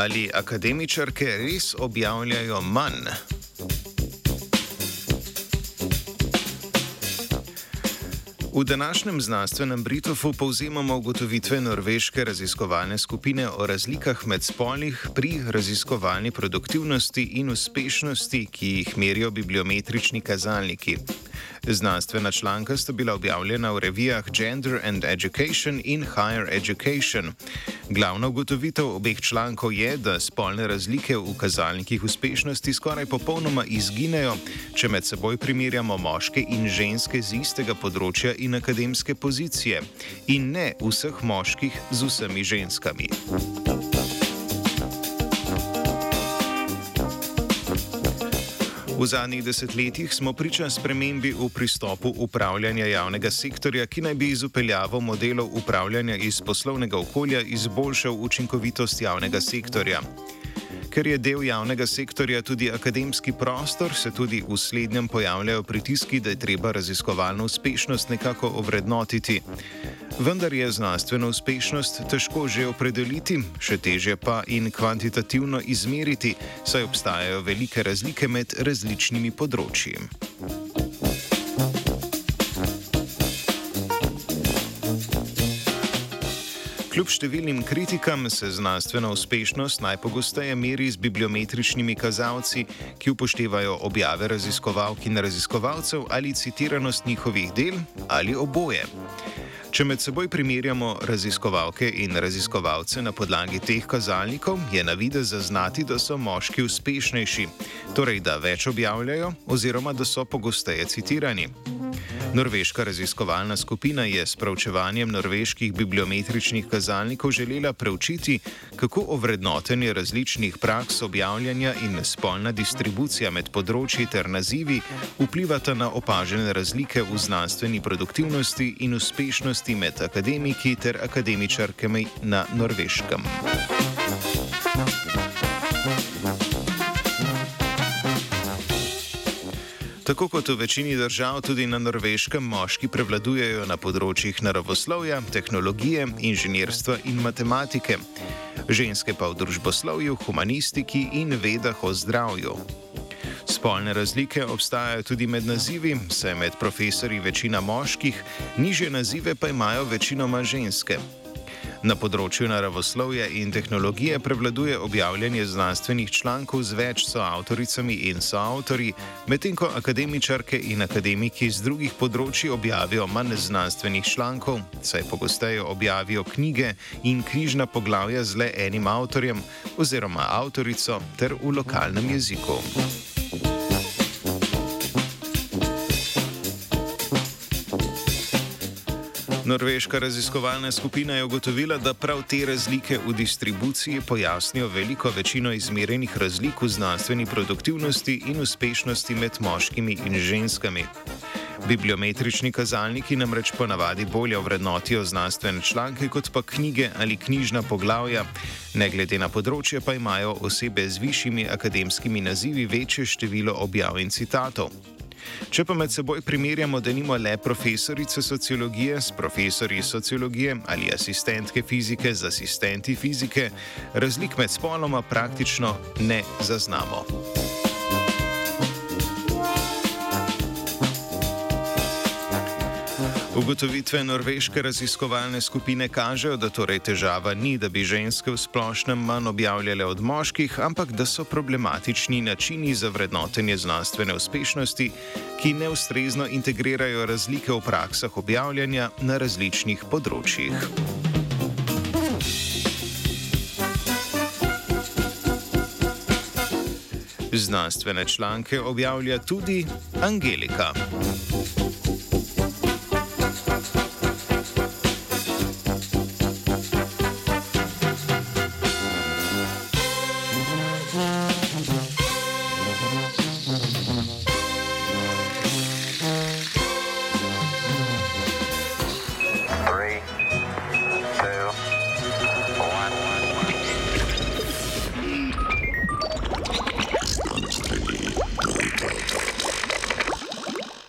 Ali akademičarke res objavljajo manj? V današnjem znanstvenem Britofu povzemamo ugotovitve norveške raziskovalne skupine o razlikah med spolih pri raziskovalni produktivnosti in uspešnosti, ki jih merijo bibliometrični kazalniki. Znanstvena članka sta bila objavljena v revijah Gender and Education in Higher Education. Glavna ugotovitev obeh člankov je, da spolne razlike v kazalnikih uspešnosti skoraj popolnoma izginejo, če med seboj primerjamo moške in ženske z istega področja in akademske pozicije, in ne vseh moških z vsemi ženskami. V zadnjih desetletjih smo priča spremembi v pristopu upravljanja javnega sektorja, ki naj bi iz upeljavo modelov upravljanja iz poslovnega okolja izboljšal učinkovitost javnega sektorja. Ker je del javnega sektorja tudi akademski prostor, se tudi v slednjem pojavljajo pritiski, da je treba raziskovalno uspešnost nekako ovrednotiti. Vendar je znanstveno uspešnost težko že opredeliti, še teže pa in kvantitativno izmeriti, saj obstajajo velike razlike med različnimi področji. Kljub številnim kritikam se znanstvena uspešnost najpogosteje meri z bibliometričnimi kazalci, ki upoštevajo objave raziskovalk in raziskovalcev ali citiranost njihovih del ali oboje. Če med seboj primerjamo raziskovalke in raziskovalce na podlagi teh kazalnikov, je na vide zaznati, da so moški uspešnejši, torej da več objavljajo oziroma da so pogosteje citirani. Norveška raziskovalna skupina je s pravčevanjem norveških bibliometričnih kazalnikov želela preučiti, kako ovrednotenje različnih praks objavljanja in spolna distribucija med področji ter nazivi vplivata na opažene razlike v znanstveni produktivnosti in uspešnosti med akademiki ter akademičarkami na norveškem. Tako kot v večini držav, tudi na norveškem moški prevladujejo na področjih naravoslovja, tehnologije, inženirstva in matematike, ženske pa v družboslovju, humanistiki in vedah o zdravju. Spolne razlike obstajajo tudi med nazivi, saj med profesori večina moških, niže nazive pa imajo večinoma ženske. Na področju naravoslovja in tehnologije prevladuje objavljanje znanstvenih člankov z več soavtoricami in soavtori, medtem ko akademičarke in akademiki z drugih področji objavijo manj znanstvenih člankov, saj pogosteje objavijo knjige in knjižna poglavja z le enim avtorjem oziroma avtorico ter v lokalnem jeziku. Norveška raziskovalna skupina je ugotovila, da prav te razlike v distribuciji pojasnijo veliko večino izmerjenih razlik v znanstveni produktivnosti in uspešnosti med moškimi in ženskami. Bibliometrični kazalniki namreč ponavadi bolje vrednotijo znanstvene članke kot pa knjige ali knjižna poglavja, ne glede na področje pa imajo osebe z višjimi akademskimi nazivi večje število objav in citatov. Če pa med seboj primerjamo, da nimo le profesorice sociologije s profesori sociologije ali asistentke fizike z asistenti fizike, razlik med spoloma praktično ne zaznamo. Ugotovitve norveške raziskovalne skupine kažejo, da torej težava ni, da bi ženske v splošnem manj objavljale od moških, ampak da so problematični načini za vrednotenje znanstvene uspešnosti, ki neustrezno integrirajo razlike v praksah objavljanja na različnih področjih. Znanstvene članke objavlja tudi Angelika.